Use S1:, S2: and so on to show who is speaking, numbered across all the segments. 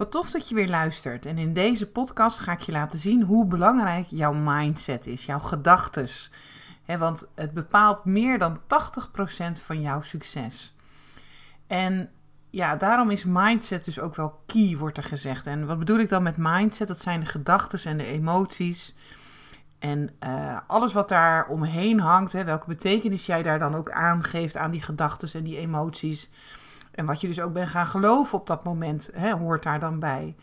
S1: Wat tof dat je weer luistert. En in deze podcast ga ik je laten zien hoe belangrijk jouw mindset is, jouw gedachtes. want het bepaalt meer dan 80% van jouw succes. En ja, daarom is mindset dus ook wel key, wordt er gezegd. En wat bedoel ik dan met mindset? Dat zijn de gedachten en de emoties. En uh, alles wat daar omheen hangt, welke betekenis jij daar dan ook aangeeft aan die gedachten en die emoties. En wat je dus ook bent gaan geloven op dat moment, hè, hoort daar dan bij.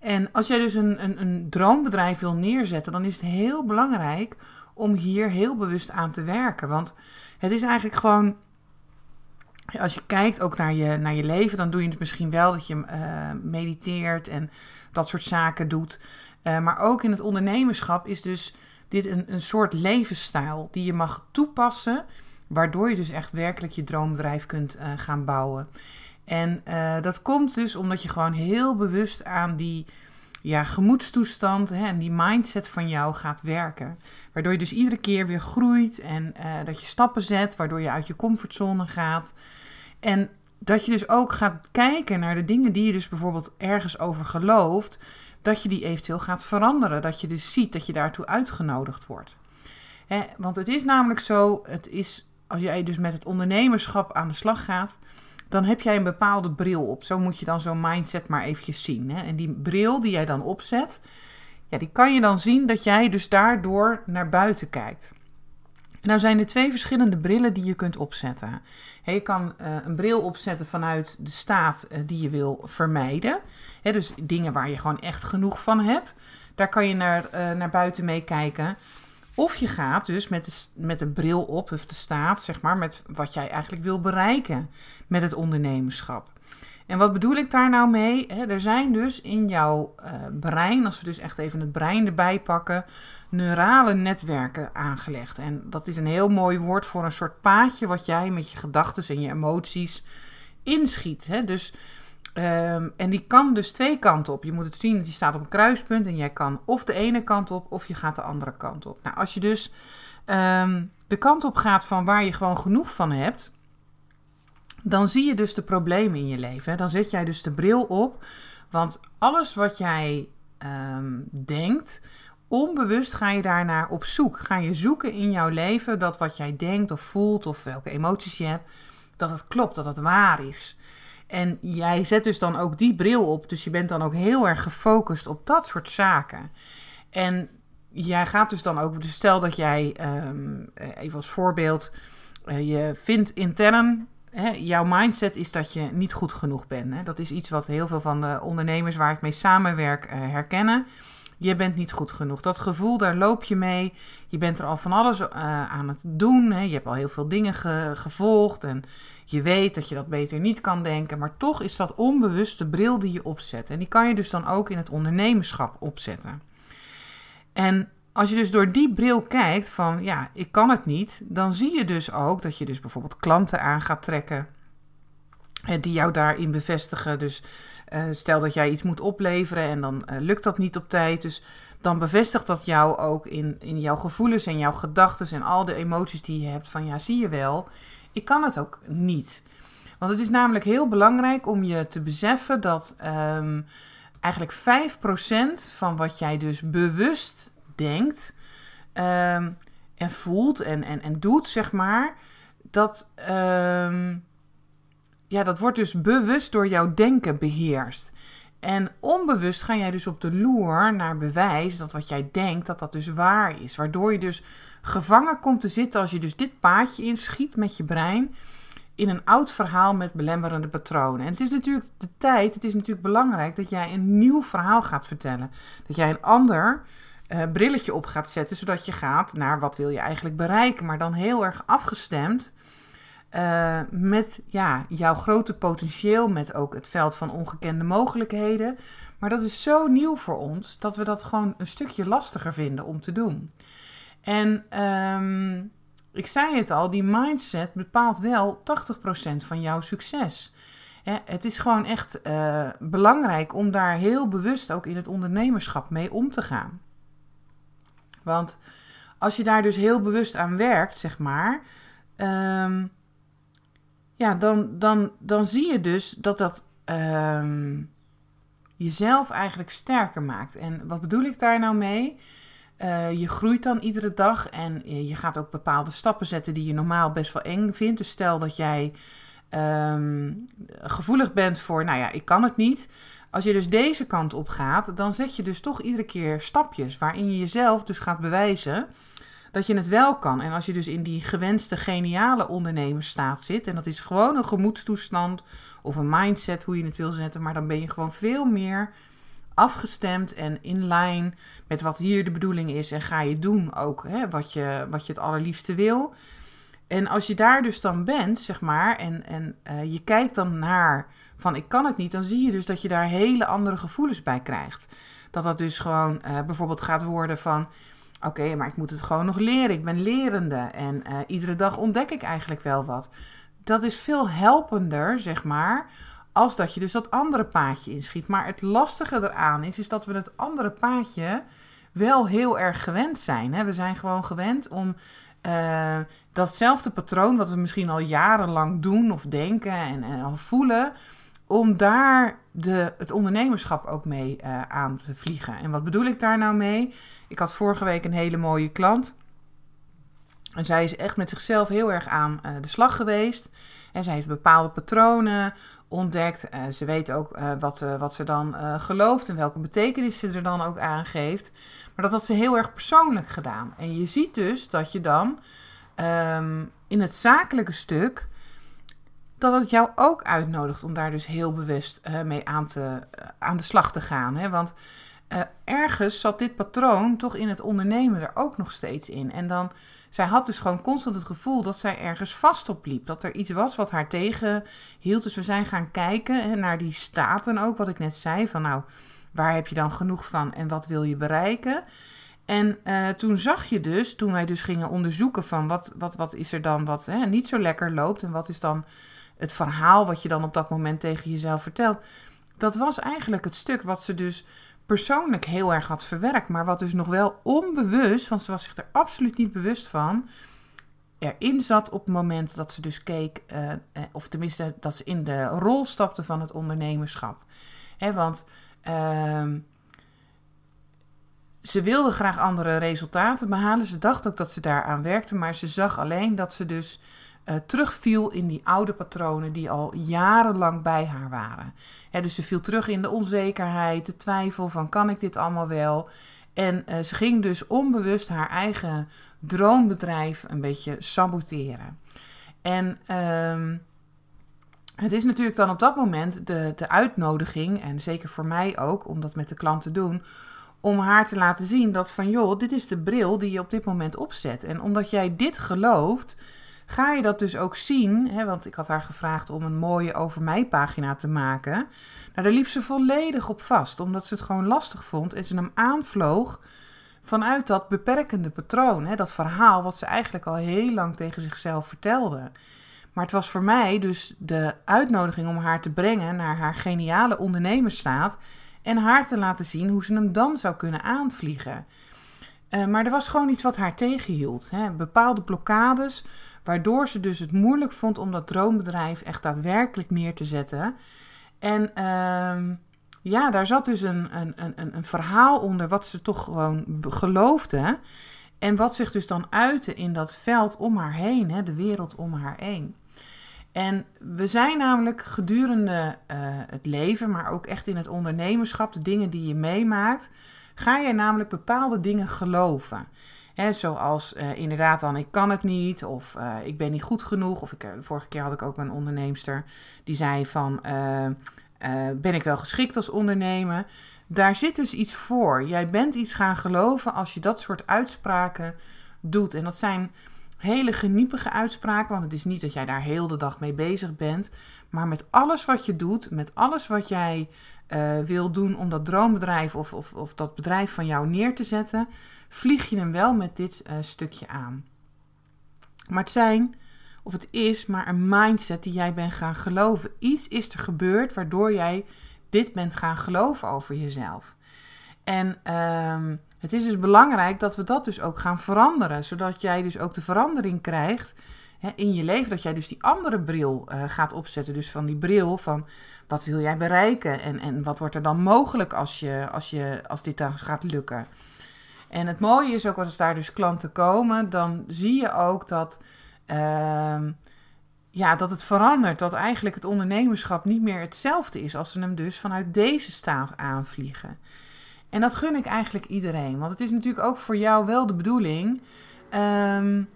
S1: En als jij dus een, een, een droombedrijf wil neerzetten, dan is het heel belangrijk om hier heel bewust aan te werken. Want het is eigenlijk gewoon als je kijkt ook naar je, naar je leven, dan doe je het misschien wel dat je uh, mediteert en dat soort zaken doet. Uh, maar ook in het ondernemerschap is dus dit een, een soort levensstijl die je mag toepassen, waardoor je dus echt werkelijk je droombedrijf kunt uh, gaan bouwen. En dat komt dus omdat je gewoon heel bewust aan die ja, gemoedstoestand hè, en die mindset van jou gaat werken. Waardoor je dus iedere keer weer groeit en uh, dat je stappen zet, waardoor je uit je comfortzone gaat. En dat je dus ook gaat kijken naar de dingen die je dus bijvoorbeeld ergens over gelooft, dat je die eventueel gaat veranderen. Dat je dus ziet dat je daartoe uitgenodigd wordt. Hè, want het is namelijk zo, het is, als jij dus met het ondernemerschap aan de slag gaat, dan heb jij een bepaalde bril op. Zo moet je dan zo'n mindset maar eventjes zien. Hè? En die bril die jij dan opzet, ja, die kan je dan zien dat jij dus daardoor naar buiten kijkt. Nou zijn er twee verschillende brillen die je kunt opzetten. je kan uh, een bril opzetten vanuit de staat uh, die je wil vermijden. Dus dingen waar je gewoon echt genoeg van hebt. Daar kan je naar, uh, naar buiten mee kijken. Of je gaat dus met de, met de bril op, of de staat, zeg maar, met wat jij eigenlijk wil bereiken met het ondernemerschap. En wat bedoel ik daar nou mee? er zijn dus in jouw uh, brein, als we dus echt even het brein erbij pakken, neurale netwerken aangelegd. En dat is een heel mooi woord voor een soort paadje wat jij met je gedachten en je emoties inschiet. Dus Um, en die kan dus twee kanten op. Je moet het zien, die staat op een kruispunt en jij kan of de ene kant op of je gaat de andere kant op. Nou, als je dus um, de kant op gaat van waar je gewoon genoeg van hebt, dan zie je dus de problemen in je leven. Dan zet jij dus de bril op, want alles wat jij um, denkt, onbewust ga je daarnaar op zoek. Ga je zoeken in jouw leven dat wat jij denkt of voelt of welke emoties je hebt, dat het klopt, dat het waar is. En jij zet dus dan ook die bril op. Dus je bent dan ook heel erg gefocust op dat soort zaken. En jij gaat dus dan ook, dus stel dat jij, um, even als voorbeeld, uh, je vindt intern, hè, jouw mindset is dat je niet goed genoeg bent. Hè? Dat is iets wat heel veel van de ondernemers waar ik mee samenwerk uh, herkennen. Je bent niet goed genoeg. Dat gevoel, daar loop je mee. Je bent er al van alles aan het doen. Hè? Je hebt al heel veel dingen ge gevolgd en je weet dat je dat beter niet kan denken, maar toch is dat onbewust de bril die je opzet. En die kan je dus dan ook in het ondernemerschap opzetten. En als je dus door die bril kijkt van ja, ik kan het niet, dan zie je dus ook dat je dus bijvoorbeeld klanten aan gaat trekken die jou daarin bevestigen. Dus uh, stel dat jij iets moet opleveren en dan uh, lukt dat niet op tijd. Dus dan bevestigt dat jou ook in, in jouw gevoelens en jouw gedachten en al de emoties die je hebt van ja, zie je wel, ik kan het ook niet. Want het is namelijk heel belangrijk om je te beseffen dat um, eigenlijk 5% van wat jij dus bewust denkt um, en voelt en, en, en doet, zeg maar, dat, um, ja, dat wordt dus bewust door jouw denken beheerst. En onbewust ga jij dus op de loer naar bewijs dat wat jij denkt, dat dat dus waar is. Waardoor je dus gevangen komt te zitten als je dus dit paadje inschiet met je brein in een oud verhaal met belemmerende patronen. En het is natuurlijk de tijd, het is natuurlijk belangrijk dat jij een nieuw verhaal gaat vertellen. Dat jij een ander uh, brilletje op gaat zetten, zodat je gaat naar wat wil je eigenlijk bereiken, maar dan heel erg afgestemd uh, met ja, jouw grote potentieel, met ook het veld van ongekende mogelijkheden. Maar dat is zo nieuw voor ons dat we dat gewoon een stukje lastiger vinden om te doen. En um, ik zei het al, die mindset bepaalt wel 80% van jouw succes. Het is gewoon echt uh, belangrijk om daar heel bewust ook in het ondernemerschap mee om te gaan. Want als je daar dus heel bewust aan werkt, zeg maar, um, ja, dan, dan, dan zie je dus dat dat um, jezelf eigenlijk sterker maakt. En wat bedoel ik daar nou mee? Uh, je groeit dan iedere dag en je gaat ook bepaalde stappen zetten die je normaal best wel eng vindt. Dus stel dat jij um, gevoelig bent voor, nou ja, ik kan het niet. Als je dus deze kant op gaat, dan zet je dus toch iedere keer stapjes waarin je jezelf dus gaat bewijzen dat je het wel kan. En als je dus in die gewenste geniale ondernemersstaat zit, en dat is gewoon een gemoedstoestand of een mindset, hoe je het wil zetten, maar dan ben je gewoon veel meer afgestemd en in lijn met wat hier de bedoeling is en ga je doen ook hè, wat, je, wat je het allerliefste wil. En als je daar dus dan bent, zeg maar, en, en uh, je kijkt dan naar van ik kan het niet, dan zie je dus dat je daar hele andere gevoelens bij krijgt. Dat dat dus gewoon uh, bijvoorbeeld gaat worden van oké, maar ik moet het gewoon nog leren. Ik ben lerende en uh, iedere dag ontdek ik eigenlijk wel wat. Dat is veel helpender, zeg maar, als dat je dus dat andere paadje inschiet. Maar het lastige eraan is, is dat we het andere paadje wel heel erg gewend zijn. Hè? We zijn gewoon gewend om uh, datzelfde patroon, wat we misschien al jarenlang doen of denken en, en al voelen, om daar de, het ondernemerschap ook mee uh, aan te vliegen. En wat bedoel ik daar nou mee? Ik had vorige week een hele mooie klant. En zij is echt met zichzelf heel erg aan uh, de slag geweest. En zij heeft bepaalde patronen ontdekt. Uh, ze weet ook wat, wat ze dan gelooft en welke betekenis ze er dan ook aan geeft. Maar dat had ze heel erg persoonlijk gedaan. En je ziet dus dat je dan um, in het zakelijke stuk dat het jou ook uitnodigt om daar dus heel bewust mee aan, te, aan de slag te gaan. Hè? Want ergens zat dit patroon toch in het ondernemen er ook nog steeds in. En dan, zij had dus gewoon constant het gevoel dat zij ergens vast op liep. Dat er iets was wat haar tegenhield. Dus we zijn gaan kijken naar die staten ook, wat ik net zei. Van nou, waar heb je dan genoeg van en wat wil je bereiken? En uh, toen zag je dus, toen wij dus gingen onderzoeken van wat, wat, wat is er dan wat hè, niet zo lekker loopt en wat is dan het verhaal wat je dan op dat moment tegen jezelf vertelt. Dat was eigenlijk het stuk wat ze dus persoonlijk heel erg had verwerkt, maar wat dus nog wel onbewust, want ze was zich er absoluut niet bewust van, erin zat op het moment dat ze dus keek, uh, of tenminste dat ze in de rol stapte van het ondernemerschap. Hè, want uh, ze wilde graag andere resultaten behalen. Ze dacht ook dat ze daaraan werkte, maar ze zag alleen dat ze dus uh, terugviel in die oude patronen die al jarenlang bij haar waren. dus ze viel terug in de onzekerheid, de twijfel van kan ik dit allemaal wel? En uh, ze ging dus onbewust haar eigen droombedrijf een beetje saboteren. En uh, het is natuurlijk dan op dat moment de, de uitnodiging, en zeker voor mij ook, om dat met de klant te doen, om haar te laten zien dat van joh, dit is de bril die je op dit moment opzet. En omdat jij dit gelooft, ga je dat dus ook zien. Hè, want ik had haar gevraagd om een mooie over mij pagina te maken. Nou, daar liep ze volledig op vast, omdat ze het gewoon lastig vond en ze hem aanvloog vanuit dat beperkende patroon. Hè, dat verhaal wat ze eigenlijk al heel lang tegen zichzelf vertelde. Maar het was voor mij dus de uitnodiging om haar te brengen naar haar geniale ondernemersstaat. En haar te laten zien hoe ze hem dan zou kunnen aanvliegen. Uh, maar er was gewoon iets wat haar tegenhield. Hè? Bepaalde blokkades Waardoor ze dus het moeilijk vond om dat droombedrijf echt daadwerkelijk neer te zetten. En uh, ja, daar zat dus een, een, een, een verhaal onder wat ze toch gewoon geloofde. En wat zich dus dan uitte in dat veld om haar heen, hè, de wereld om haar heen. En we zijn namelijk gedurende uh, het leven, maar ook echt in het ondernemerschap, de dingen die je meemaakt, ga je namelijk bepaalde dingen geloven zoals uh, inderdaad dan, ik kan het niet, of uh, ik ben niet goed genoeg. Of ik, uh, vorige keer had ik ook een onderneemster die zei van, ben ik wel geschikt als ondernemer? Daar zit dus iets voor. Jij bent iets gaan geloven als je dat soort uitspraken doet. En dat zijn hele geniepige uitspraken, want het is niet dat jij daar heel de dag mee bezig bent. Maar met alles wat je doet, met alles wat jij uh, wil doen om dat droombedrijf of, of, of dat bedrijf van jou neer te zetten, vlieg je hem wel met dit uh, stukje aan. Maar het zijn, of het is maar een mindset die jij bent gaan geloven. Iets is er gebeurd waardoor jij dit bent gaan geloven over jezelf. En um, het is dus belangrijk dat we dat dus ook gaan veranderen, zodat jij dus ook de verandering krijgt hè, in je leven, dat jij dus die andere bril uh, gaat opzetten. Dus van die bril van wat wil jij bereiken en, en wat wordt er dan mogelijk als, je, als, je, als dit dan gaat lukken. En het mooie is ook als daar dus klanten komen, dan zie je ook dat, uh, ja, dat het verandert. Dat eigenlijk het ondernemerschap niet meer hetzelfde is als ze hem dus vanuit deze staat aanvliegen. En dat gun ik eigenlijk iedereen. Want het is natuurlijk ook voor jou wel de bedoeling. Um,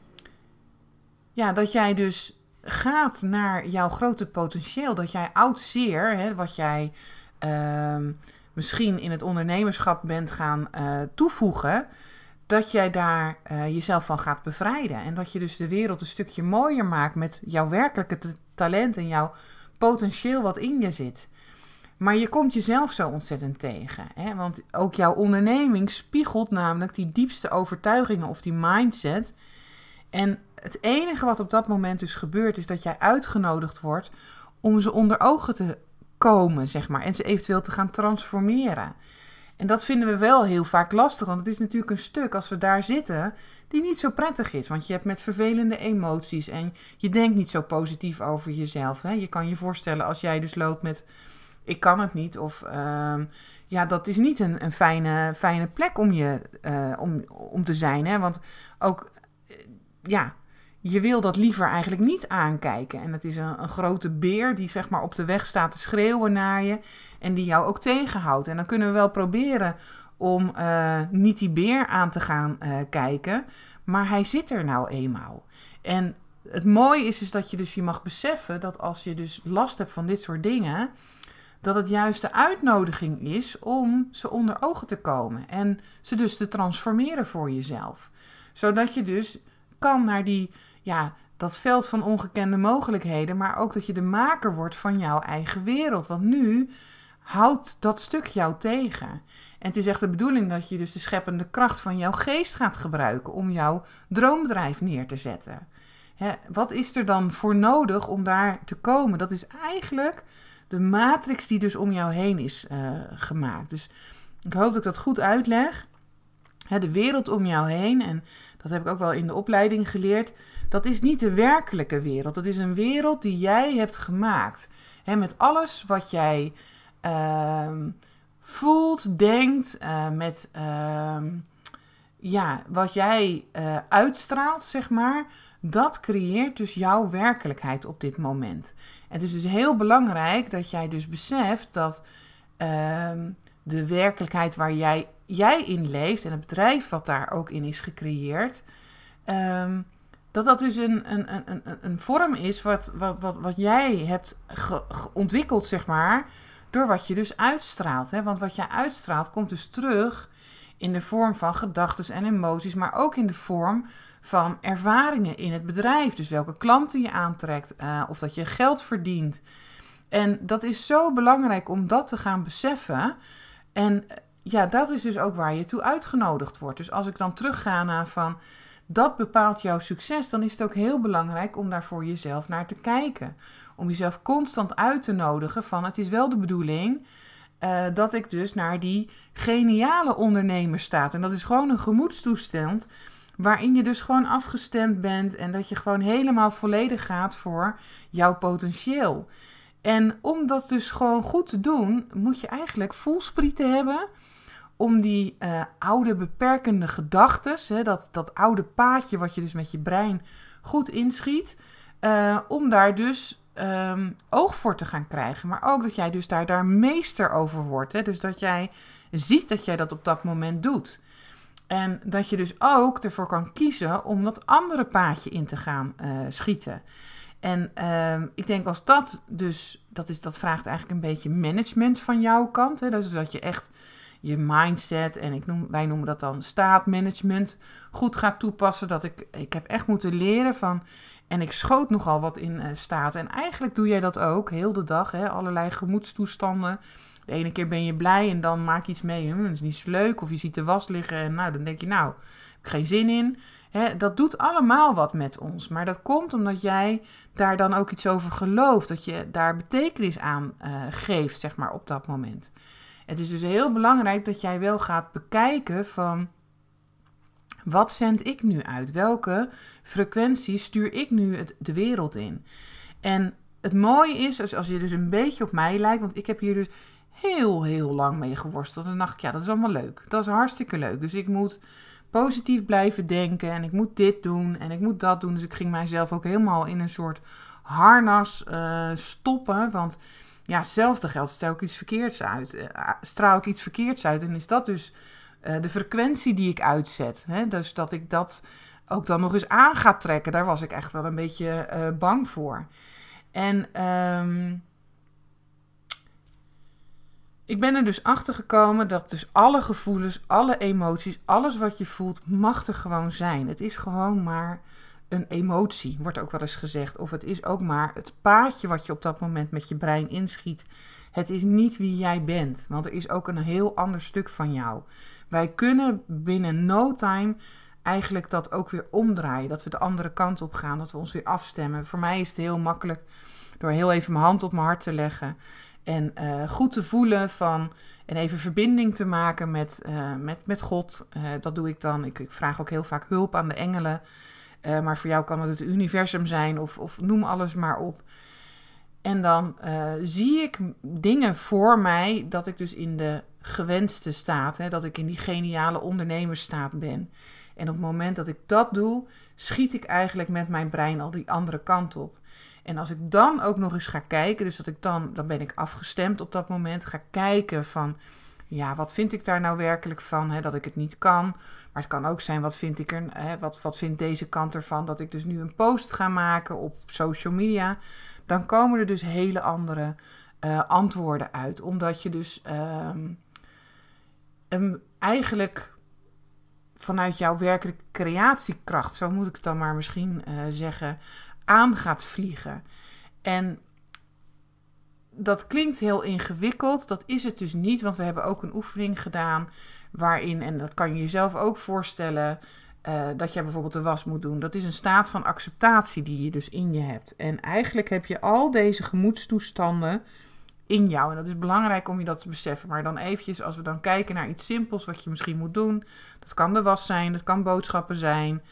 S1: ja, dat jij dus gaat naar jouw grote potentieel. Dat jij oud zeer, hè, wat jij um, misschien in het ondernemerschap bent gaan uh, toevoegen. Dat jij daar uh, jezelf van gaat bevrijden. En dat je dus de wereld een stukje mooier maakt met jouw werkelijke talent en jouw potentieel wat in je zit. Maar je komt jezelf zo ontzettend tegen. Hè? Want ook jouw onderneming spiegelt namelijk die diepste overtuigingen of die mindset. En het enige wat op dat moment dus gebeurt, is dat jij uitgenodigd wordt om ze onder ogen te komen, zeg maar. En ze eventueel te gaan transformeren. En dat vinden we wel heel vaak lastig, want het is natuurlijk een stuk als we daar zitten die niet zo prettig is. Want je hebt met vervelende emoties en je denkt niet zo positief over jezelf. Hè? Je kan je voorstellen als jij dus loopt met ik kan het niet. Of uh, ja, dat is niet een, een fijne, fijne plek om, je, uh, om, om te zijn. Hè? Want ook, uh, ja, je wil dat liever eigenlijk niet aankijken. En het is een, een, grote beer die zeg maar op de weg staat te schreeuwen naar je. En die jou ook tegenhoudt. En dan kunnen we wel proberen om uh, niet die beer aan te gaan kijken. Maar hij zit er nou eenmaal. En het mooie is, is dat je dus je mag beseffen dat als je dus last hebt van dit soort dingen dat het juist de uitnodiging is om ze onder ogen te komen en ze dus te transformeren voor jezelf. Zodat je dus kan naar die, ja, dat veld van ongekende mogelijkheden, maar ook dat je de maker wordt van jouw eigen wereld. Want nu houdt dat stuk jou tegen. En het is echt de bedoeling dat je dus de scheppende kracht van jouw geest gaat gebruiken om jouw droombedrijf neer te zetten. Hè, wat is er dan voor nodig om daar te komen? Dat is eigenlijk de matrix die dus om jou heen is uh, gemaakt. Dus ik hoop dat ik dat goed uitleg. Hè, de wereld om jou heen, en dat heb ik ook wel in de opleiding geleerd, dat is niet de werkelijke wereld. Dat is een wereld die jij hebt gemaakt. Hè, met alles wat jij uh, voelt, denkt, uh, met uh, ja, wat jij eh, uitstraalt, zeg maar dat creëert dus jouw werkelijkheid op dit moment. En het is dus heel belangrijk dat jij dus beseft dat um, de werkelijkheid waar jij, jij in leeft en het bedrijf wat daar ook in is gecreëerd, dat dat dus een, een, een, een, vorm is wat, wat, wat, wat jij hebt ontwikkeld, zeg maar, door wat je dus uitstraalt. Hè? Want wat jij uitstraalt komt dus terug in de vorm van gedachten en emoties, maar ook in de vorm van ervaringen in het bedrijf. Dus welke klanten je aantrekt, uh, of dat je geld verdient. En dat is zo belangrijk om dat te gaan beseffen. En eh, ja, dat is dus ook waar je toe uitgenodigd wordt. Dus als ik dan terugga naar van dat bepaalt jouw succes, dan is het ook heel belangrijk om daar voor jezelf naar te kijken. Om jezelf constant uit te nodigen van het is wel de bedoeling uh, dat ik dus naar die geniale ondernemer sta. En dat is gewoon een gemoedstoestand waarin je dus gewoon afgestemd bent en dat je gewoon helemaal volledig gaat voor jouw potentieel. En om dat dus gewoon goed te doen, moet je eigenlijk voelsprieten hebben om die uh, oude beperkende gedachten, dat, dat oude paadje wat je dus met je brein goed inschiet, uh, om daar dus um, oog voor te gaan krijgen. Maar ook dat jij dus daar, daar meester over wordt. Hè? Dus dat jij ziet dat jij dat op dat moment doet. En dat je dus ook ervoor kan kiezen om dat andere paadje in te gaan uh, schieten. En uh, ik denk als dat dus, dat, is, dat vraagt eigenlijk een beetje management van jouw kant. Hè? Dus dat je echt je mindset en ik noem, wij noemen dat dan staatmanagement goed gaat toepassen. Dat ik, ik heb echt moeten leren van. En ik schoot nogal wat in uh, staat. En eigenlijk doe jij dat ook heel de dag. Hè? Allerlei gemoedstoestanden. De ene keer ben je blij en dan maak je iets mee. Hm, dat is niet zo leuk. Of je ziet de was liggen en nou, dan denk je, nou, heb ik geen zin in. Hè, dat doet allemaal wat met ons. Maar dat komt omdat jij daar dan ook iets over gelooft. Dat je daar betekenis aan uh, geeft, zeg maar, op dat moment. Het is dus heel belangrijk dat jij wel gaat bekijken van... Wat zend ik nu uit? Welke frequentie stuur ik nu de wereld in? En het mooie is, als, als je dus een beetje op mij lijkt, want ik heb hier dus heel, heel lang mee geworsteld. En dacht ik, ja, dat is allemaal leuk. Dat is hartstikke leuk. Dus ik moet positief blijven denken en ik moet dit doen en ik moet dat doen. Dus ik ging mijzelf ook helemaal in een soort harnas uh, stoppen. Want ja, hetzelfde geldt, stel ik iets verkeerds uit, uh, straal ik iets verkeerds uit. En is dat dus uh, de frequentie die ik uitzet. Hè? Dus dat ik dat ook dan nog eens aan ga trekken. Daar was ik echt wel een beetje bang voor. En um, ik ben er dus achter gekomen dat dus alle gevoelens, alle emoties, alles wat je voelt, mag er gewoon zijn. Het is gewoon maar een emotie, wordt ook wel eens gezegd. Of het is ook maar het paadje wat je op dat moment met je brein inschiet. Het is niet wie jij bent, want er is ook een heel ander stuk van jou. Wij kunnen binnen no time eigenlijk dat ook weer omdraaien. Dat we de andere kant op gaan, dat we ons weer afstemmen. Voor mij is het heel makkelijk door heel even mijn hand op mijn hart te leggen en uh, goed te voelen van. En even verbinding te maken met, uh, met, met God. Uh, dat doe ik dan. Ik, ik, vraag ook heel vaak hulp aan de engelen. Maar voor jou kan het het universum zijn of, of noem alles maar op. En dan zie ik dingen voor mij dat ik dus in de gewenste staat, hè, dat ik in die geniale ondernemersstaat ben. En op het moment dat ik dat doe, schiet ik eigenlijk met mijn brein al die andere kant op. En als ik dan ook nog eens ga kijken, dus dat ik dan, dan ben ik afgestemd op dat moment, ga kijken van, ja, wat vind ik daar nou werkelijk van, hè, dat ik het niet kan. Maar het kan ook zijn, wat vind ik er, hè, wat, wat vindt deze kant ervan, dat ik dus nu een post ga maken op social media. Dan komen er dus hele andere uh, antwoorden uit, omdat je dus um, eigenlijk vanuit jouw werkelijke creatiekracht, zo moet ik het dan maar misschien uh, zeggen, aan gaat vliegen. En dat klinkt heel ingewikkeld. Dat is het dus niet, want we hebben ook een oefening gedaan waarin, en dat kan je jezelf ook voorstellen, uh, dat je bijvoorbeeld de was moet doen. Dat is een staat van acceptatie die je dus in je hebt. En eigenlijk heb je al deze gemoedstoestanden in jou. En dat is belangrijk om je dat te beseffen. Maar dan eventjes, als we dan kijken naar iets simpels wat je misschien moet doen. Dat kan de was zijn, dat kan boodschappen zijn.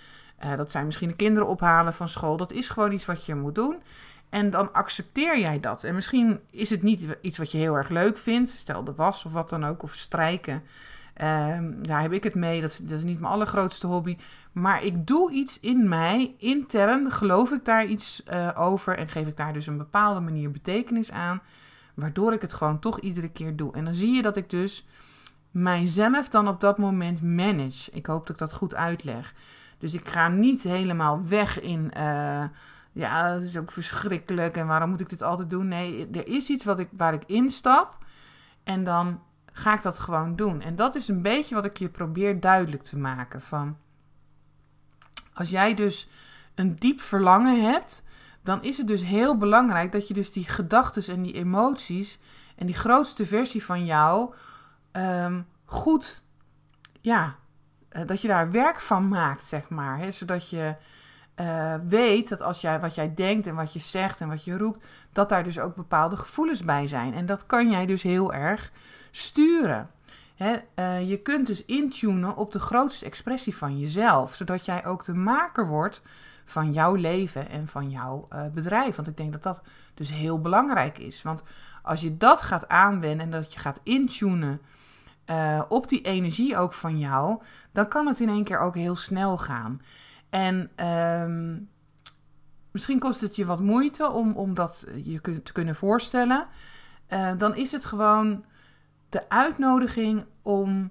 S1: Uh, dat zijn misschien de kinderen ophalen van school. Dat is gewoon iets wat je moet doen. En dan accepteer jij dat. En misschien is het niet iets wat je heel erg leuk vindt. Stel de was of wat dan ook, of strijken. Uh, daar heb ik het mee. Dat, dat, is niet mijn allergrootste hobby. Maar ik doe iets in mij, intern, geloof ik daar iets uh, over. En geef ik daar dus een bepaalde manier betekenis aan. Waardoor ik het gewoon toch iedere keer doe. En dan zie je dat ik dus mijzelf dan op dat moment manage. Ik hoop dat ik dat goed uitleg. Dus ik ga niet helemaal weg in. Uh, ja, dat is ook verschrikkelijk en waarom moet ik dit altijd doen? Nee, er is iets wat ik, waar ik instap en dan ga ik dat gewoon doen. En dat is een beetje wat ik je probeer duidelijk te maken. Van als jij dus een diep verlangen hebt, dan is het dus heel belangrijk dat je dus die gedachten en die emoties en die grootste versie van jou um, goed ja, eh, dat je daar werk van maakt, zeg maar. Hè? Zodat je uh, weet dat als jij wat jij denkt en wat je zegt en wat je roept, dat daar dus ook bepaalde gevoelens bij zijn. En dat kan jij dus heel erg sturen. Uh, je kunt dus intunen op de grootste expressie van jezelf, zodat jij ook de maker wordt van jouw leven en van jouw uh, bedrijf. Want ik denk dat dat dus heel belangrijk is. Want als je dat gaat aanwenden en dat je gaat intunen uh, op die energie ook van jou, dan kan het in één keer ook heel snel gaan. En um, misschien kost het je wat moeite om, om dat je te kunnen voorstellen. Dan is het gewoon de uitnodiging om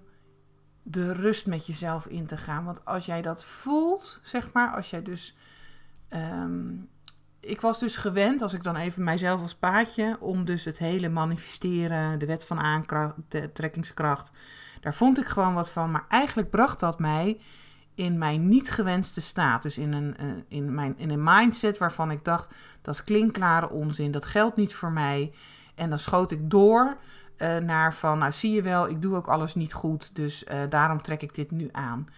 S1: de rust met jezelf in te gaan. Want als jij dat voelt, zeg maar, als jij dus um, ik was dus gewend, als ik dan even mijzelf als paadje, om dus het hele manifesteren, de wet van aantrekkingskracht, Daar vond ik gewoon wat van. Maar eigenlijk bracht dat mij in mijn niet gewenste staat. Dus in een, eh, in mijn, in een mindset waarvan ik dacht: dat is klinkklare onzin, dat geldt niet voor mij. En dan schoot ik door uh, naar van: nou zie je wel, ik doe ook alles niet goed, dus uh, daarom trek ik dit nu aan.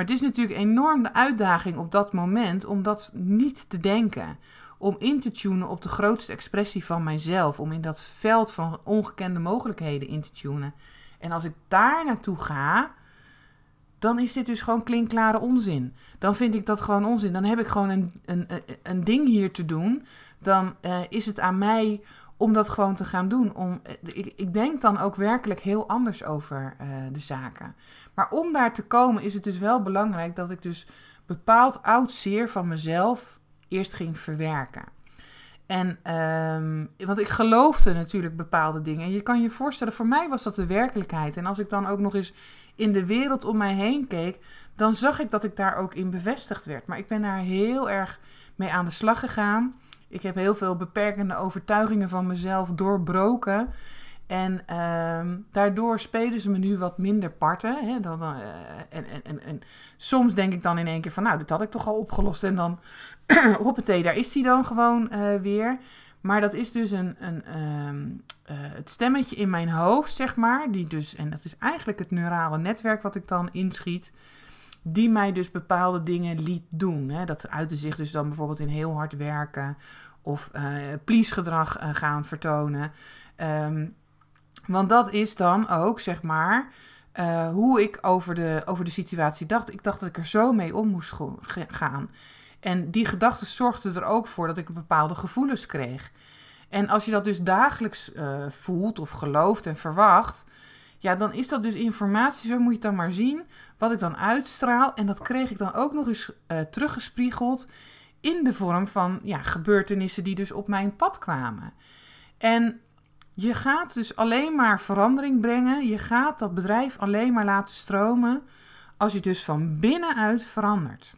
S1: Maar het is natuurlijk een enorme uitdaging op dat moment om dat niet te denken. Om in te tunen op de grootste expressie van mijzelf. Om in dat veld van ongekende mogelijkheden in te tunen. En als ik daar naartoe ga, dan is dit dus gewoon klinkklare onzin. Dan vind ik dat gewoon onzin. Dan heb ik gewoon een, een, een ding hier te doen. Dan uh, is het aan mij om dat gewoon te gaan doen. Om, eh, ik, ik denk dan ook werkelijk heel anders over uh, de zaken. Maar om daar te komen is het dus wel belangrijk dat ik dus bepaald oud zeer van mezelf eerst ging verwerken. En, um, want ik geloofde natuurlijk bepaalde dingen. En je kan je voorstellen, voor mij was dat de werkelijkheid. En als ik dan ook nog eens in de wereld om mij heen keek, dan zag ik dat ik daar ook in bevestigd werd. Maar ik ben daar heel erg mee aan de slag gegaan. Ik heb heel veel beperkende overtuigingen van mezelf doorbroken. En uh, daardoor spelen ze me nu wat minder parten. Hè, dan, uh, en, en, en, en, soms denk ik dan in één keer van, nou, dit had ik toch al opgelost. En dan, hoppatee, daar is hij dan gewoon uh, weer. Maar dat is dus een, een, uh, het stemmetje in mijn hoofd, zeg maar. Die dus, en dat is eigenlijk het neurale netwerk wat ik dan inschiet. Die mij dus bepaalde dingen liet doen. Hè. Dat uitte zich dus dan bijvoorbeeld in heel hard werken. Of uh, please gedrag gaan vertonen. Um, want dat is dan ook, zeg maar, uh, hoe ik over de, over de situatie dacht. Ik dacht dat ik er zo mee om moest gaan. En die gedachten zorgden er ook voor dat ik bepaalde gevoelens kreeg. En als je dat dus dagelijks voelt of gelooft en verwacht, ja, dan is dat dus informatie, zo moet je het dan maar zien, wat ik dan uitstraal. En dat kreeg ik dan ook nog eens uh, teruggespiegeld in de vorm van ja, gebeurtenissen die dus op mijn pad kwamen. En je gaat dus alleen maar verandering brengen. Je gaat dat bedrijf alleen maar laten stromen als je dus van binnenuit verandert.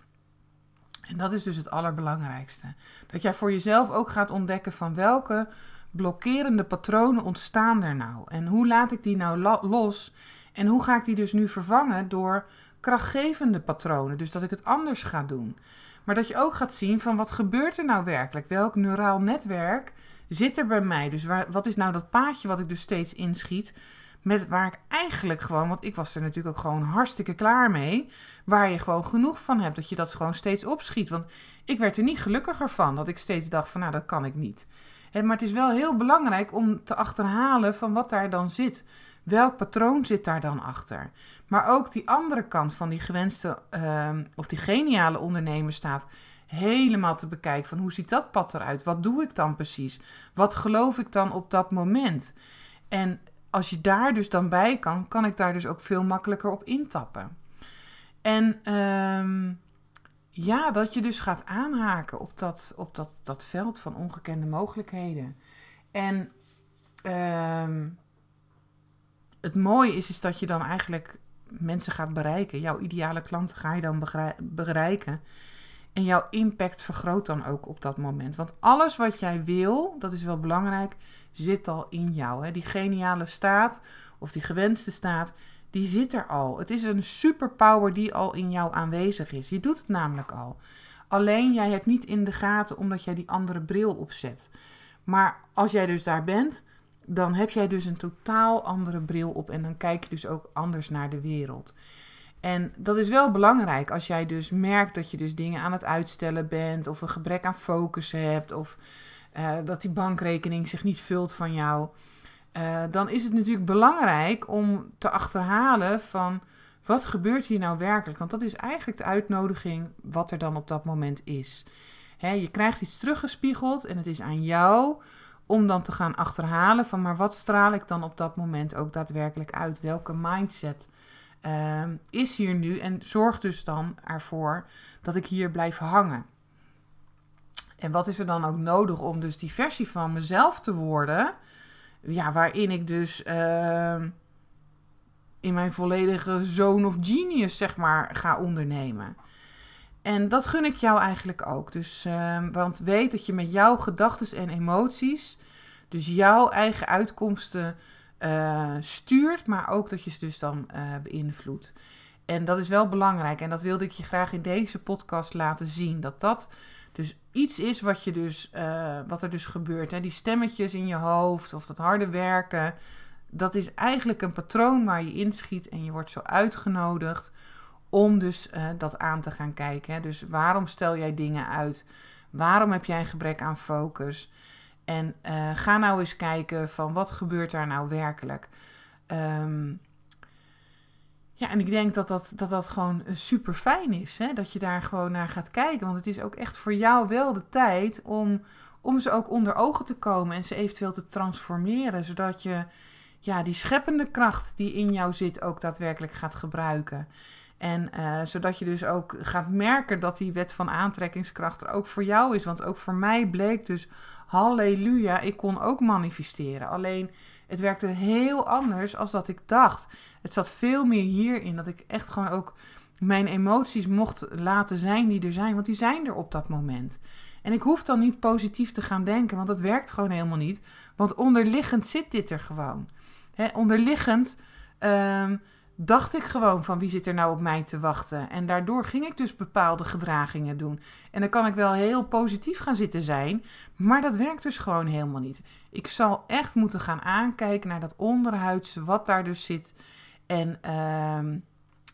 S1: En dat is dus het allerbelangrijkste. Dat jij voor jezelf ook gaat ontdekken van welke blokkerende patronen ontstaan er nou. En hoe laat ik die nou los? En hoe ga ik die dus nu vervangen door krachtgevende patronen? Dus dat ik het anders ga doen. Maar dat je ook gaat zien van wat gebeurt er nou werkelijk? Welk neuraal netwerk zit er bij mij? Dus waar, wat is nou dat paadje wat ik dus steeds inschiet? Met waar ik eigenlijk gewoon, want ik was er natuurlijk ook gewoon hartstikke klaar mee. Waar je gewoon genoeg van hebt, dat je dat gewoon steeds opschiet. Want ik werd er niet gelukkiger van, dat ik steeds dacht van nou dat kan ik niet. Maar het is wel heel belangrijk om te achterhalen van wat daar dan zit. Welk patroon zit daar dan achter? Maar ook die andere kant van die gewenste uh, of die geniale ondernemer staat helemaal te bekijken van hoe ziet dat pad eruit? Wat doe ik dan precies? Wat geloof ik dan op dat moment? En als je daar dus dan bij kan, kan ik daar dus ook veel makkelijker op intappen. En um, ja, dat je dus gaat aanhaken op dat, op dat, dat veld van ongekende mogelijkheden. En um, het mooie is, is dat je dan eigenlijk mensen gaat bereiken. Jouw ideale klanten ga je dan bereiken. En jouw impact vergroot dan ook op dat moment. Want alles wat jij wil, dat is wel belangrijk, zit al in jou. Hè? Die geniale staat of die gewenste staat, die zit er al. Het is een superpower die al in jou aanwezig is. Je doet het namelijk al. Alleen jij hebt niet in de gaten omdat jij die andere bril opzet. Maar als jij dus daar bent, dan heb jij dus een totaal andere bril op en dan kijk je dus ook anders naar de wereld. En dat is wel belangrijk als jij dus merkt dat je dus dingen aan het uitstellen bent, of een gebrek aan focus hebt, of uh, dat die bankrekening zich niet vult van jou. Uh, dan is het natuurlijk belangrijk om te achterhalen van wat gebeurt hier nou werkelijk? Want dat is eigenlijk de uitnodiging wat er dan op dat moment is. Je krijgt iets teruggespiegeld en het is aan jou om dan te gaan achterhalen van maar wat straal ik dan op dat moment ook daadwerkelijk uit? Welke mindset uh, is hier nu? En zorg dus dan ervoor dat ik hier blijf hangen. En wat is er dan ook nodig om dus die versie van mezelf te worden? Ja, waarin ik dus uh, in mijn volledige zone of genius, zeg maar, ga ondernemen. En dat gun ik jou eigenlijk ook. Dus, uh, want weet dat je met jouw gedachten en emoties, dus jouw eigen uitkomsten eh, stuurt, maar ook dat je ze dus dan uh, beïnvloedt. En dat is wel belangrijk. En dat wilde ik je graag in deze podcast laten zien. Dat dat dus iets is wat, je dus, uh, wat er dus gebeurt. Hè? Die stemmetjes in je hoofd of dat harde werken. Dat is eigenlijk een patroon waar je inschiet. En je wordt zo uitgenodigd om dus dat aan te gaan kijken. Hè? Dus waarom stel jij dingen uit? Waarom heb jij een gebrek aan focus? En uh, ga nou eens kijken van wat gebeurt daar nou werkelijk. Um, ja, en ik denk dat dat, dat, dat gewoon super fijn is. Hè? Dat je daar gewoon naar gaat kijken. Want het is ook echt voor jou wel de tijd om, om ze ook onder ogen te komen en ze eventueel te transformeren. Zodat je ja, die scheppende kracht die in jou zit ook daadwerkelijk gaat gebruiken. En uh, zodat je dus ook gaat merken dat die wet van aantrekkingskracht er ook voor jou is. Want ook voor mij bleek dus halleluja, ik kon ook manifesteren. Alleen het werkte heel anders als dat ik dacht. Het zat veel meer hierin dat ik echt gewoon ook mijn emoties mocht laten zijn die er zijn. Want die zijn er op dat moment. En ik hoef dan niet positief te gaan denken, want dat werkt gewoon helemaal niet. Want onderliggend zit dit er gewoon. He, onderliggend um, dacht ik gewoon van wie zit er nou op mij te wachten. En daardoor ging ik dus bepaalde gedragingen doen. En dan kan ik wel heel positief gaan zitten zijn, maar dat werkt dus gewoon helemaal niet. Ik zal echt moeten gaan aankijken naar dat onderhuidse, wat daar dus zit. En uh,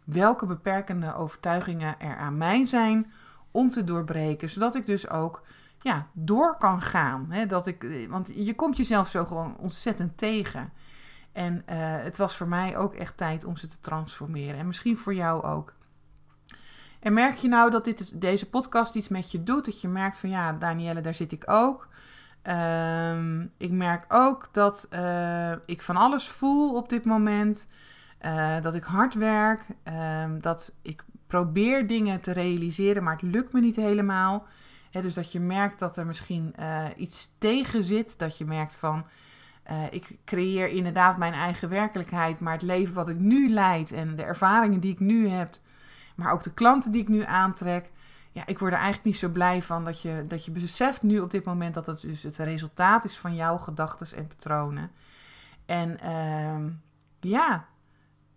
S1: welke beperkende overtuigingen er aan mij zijn om te doorbreken, zodat ik dus ook ja, door kan gaan. Hè? Dat ik, want je komt jezelf zo gewoon ontzettend tegen. En uh, het was voor mij ook echt tijd om ze te transformeren. En misschien voor jou ook. En merk je nou dat dit, deze podcast iets met je doet? Dat je merkt van ja, Danielle, daar zit ik ook. Uh, ik merk ook dat uh, ik van alles voel op dit moment. Uh, dat ik hard werk. Ehm, dat ik probeer dingen te realiseren, maar het lukt me niet helemaal. He, dus dat je merkt dat er misschien iets tegen zit. Dat je merkt van uh, ik creëer inderdaad mijn eigen werkelijkheid, maar het leven wat ik nu leid en de ervaringen die ik nu heb, maar ook de klanten die ik nu aantrek, ja, ik word er eigenlijk niet zo blij van dat je, dat je beseft nu op dit moment dat het dus het resultaat is van jouw gedachten en patronen. En uh, ja,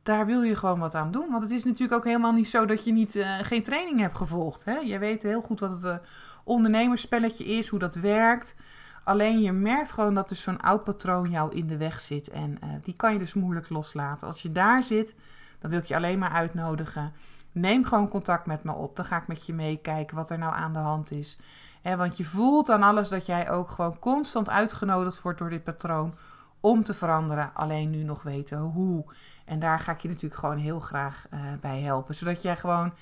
S1: daar wil je gewoon wat aan doen. Want het is natuurlijk ook helemaal niet zo dat je niet, uh, geen training hebt gevolgd. Hè? Je weet heel goed wat het uh, ondernemerspelletje is, hoe dat werkt. Alleen je merkt gewoon dat er zo'n oud patroon jou in de weg zit. En uh, die kan je dus moeilijk loslaten. Als je daar zit, dan wil ik je alleen maar uitnodigen. Neem gewoon contact met me op. Dan ga ik met je meekijken wat er nou aan de hand is. Want je voelt aan alles dat jij ook gewoon constant uitgenodigd wordt door dit patroon om te veranderen. Alleen nu nog weten hoe. En daar ga ik je natuurlijk gewoon heel graag uh, bij helpen. Zodat jij gewoon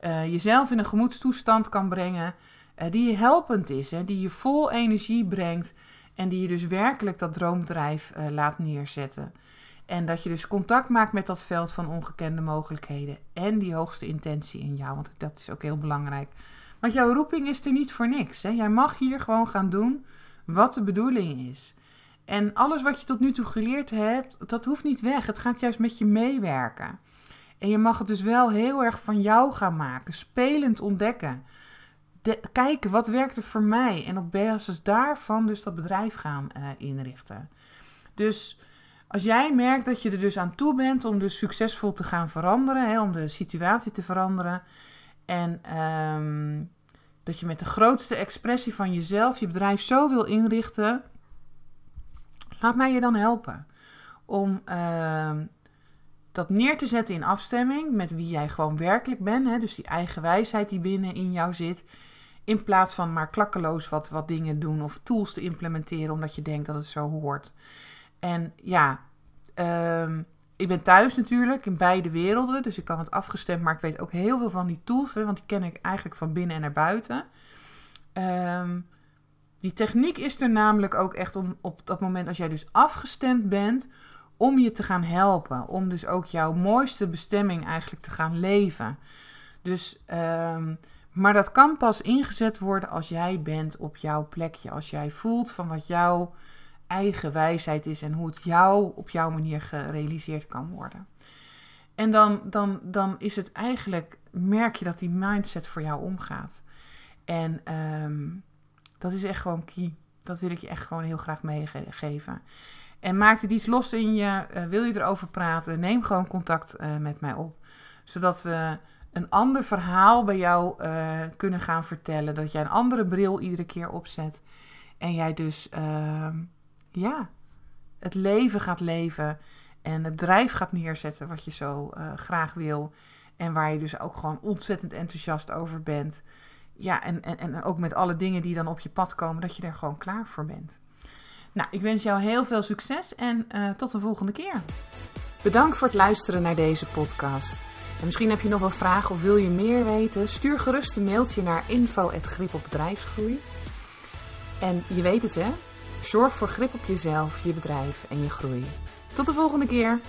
S1: uh, jezelf in een gemoedstoestand kan brengen uh, die helpend is, hè, die je vol energie brengt en die je dus werkelijk dat droombedrijf uh, laat neerzetten. En dat je dus contact maakt met dat veld van ongekende mogelijkheden en die hoogste intentie in jou, want dat is ook heel belangrijk. Want jouw roeping is er niet voor niks. Hè? Jij mag hier gewoon gaan doen wat de bedoeling is. En alles wat je tot nu toe geleerd hebt, dat hoeft niet weg. Het gaat juist met je meewerken. En je mag het dus wel heel erg van jou gaan maken, spelend ontdekken kijken wat werkt er voor mij en op basis daarvan dus dat bedrijf gaan uh, inrichten. Dus als jij merkt dat je er dus aan toe bent om dus succesvol te gaan veranderen, hè, om de situatie te veranderen en um, dat je met de grootste expressie van jezelf je bedrijf zo wil inrichten, laat mij je dan helpen om uh, dat neer te zetten in afstemming met wie jij gewoon werkelijk bent. Hè? Dus die eigen wijsheid die binnen in jou zit. In plaats van maar klakkeloos wat, wat dingen doen of tools te implementeren omdat je denkt dat het zo hoort. En ja, um, ik ben thuis natuurlijk in beide werelden, dus ik kan het afgestemd, maar ik weet ook heel veel van die tools, want die ken ik eigenlijk van binnen en naar buiten. Um, die techniek is er namelijk ook echt om op dat moment als jij dus afgestemd bent, om je te gaan helpen. Om dus ook jouw mooiste bestemming eigenlijk te gaan leven. Dus um, maar dat kan pas ingezet worden als jij bent op jouw plekje. Als jij voelt van wat jouw eigen wijsheid is en hoe het jou op jouw manier gerealiseerd kan worden. En dan, dan, dan is het eigenlijk, merk je dat die mindset voor jou omgaat. En um, dat is echt gewoon key. Dat wil ik je echt gewoon heel graag meegeven. En maakt het iets los in je? Uh, wil je erover praten? Neem gewoon contact uh, met mij op. Zodat we een ander verhaal bij jou uh, kunnen gaan vertellen. Dat jij een andere bril iedere keer opzet. En jij dus, ehm, ja, het leven gaat leven. En het bedrijf gaat neerzetten wat je zo graag wil. En waar je dus ook gewoon ontzettend enthousiast over bent. Ja, en, en, en ook met alle dingen die dan op je pad komen, dat je er gewoon klaar voor bent. Nou, ik wens jou heel veel succes en uh, tot de volgende keer. Bedankt voor het luisteren naar deze podcast. En misschien heb je nog wel vragen of wil je meer weten? Stuur gerust een mailtje naar info.grip op bedrijfsgroei. En je weet het hè, zorg voor grip op jezelf, je bedrijf en je groei. Tot de volgende keer.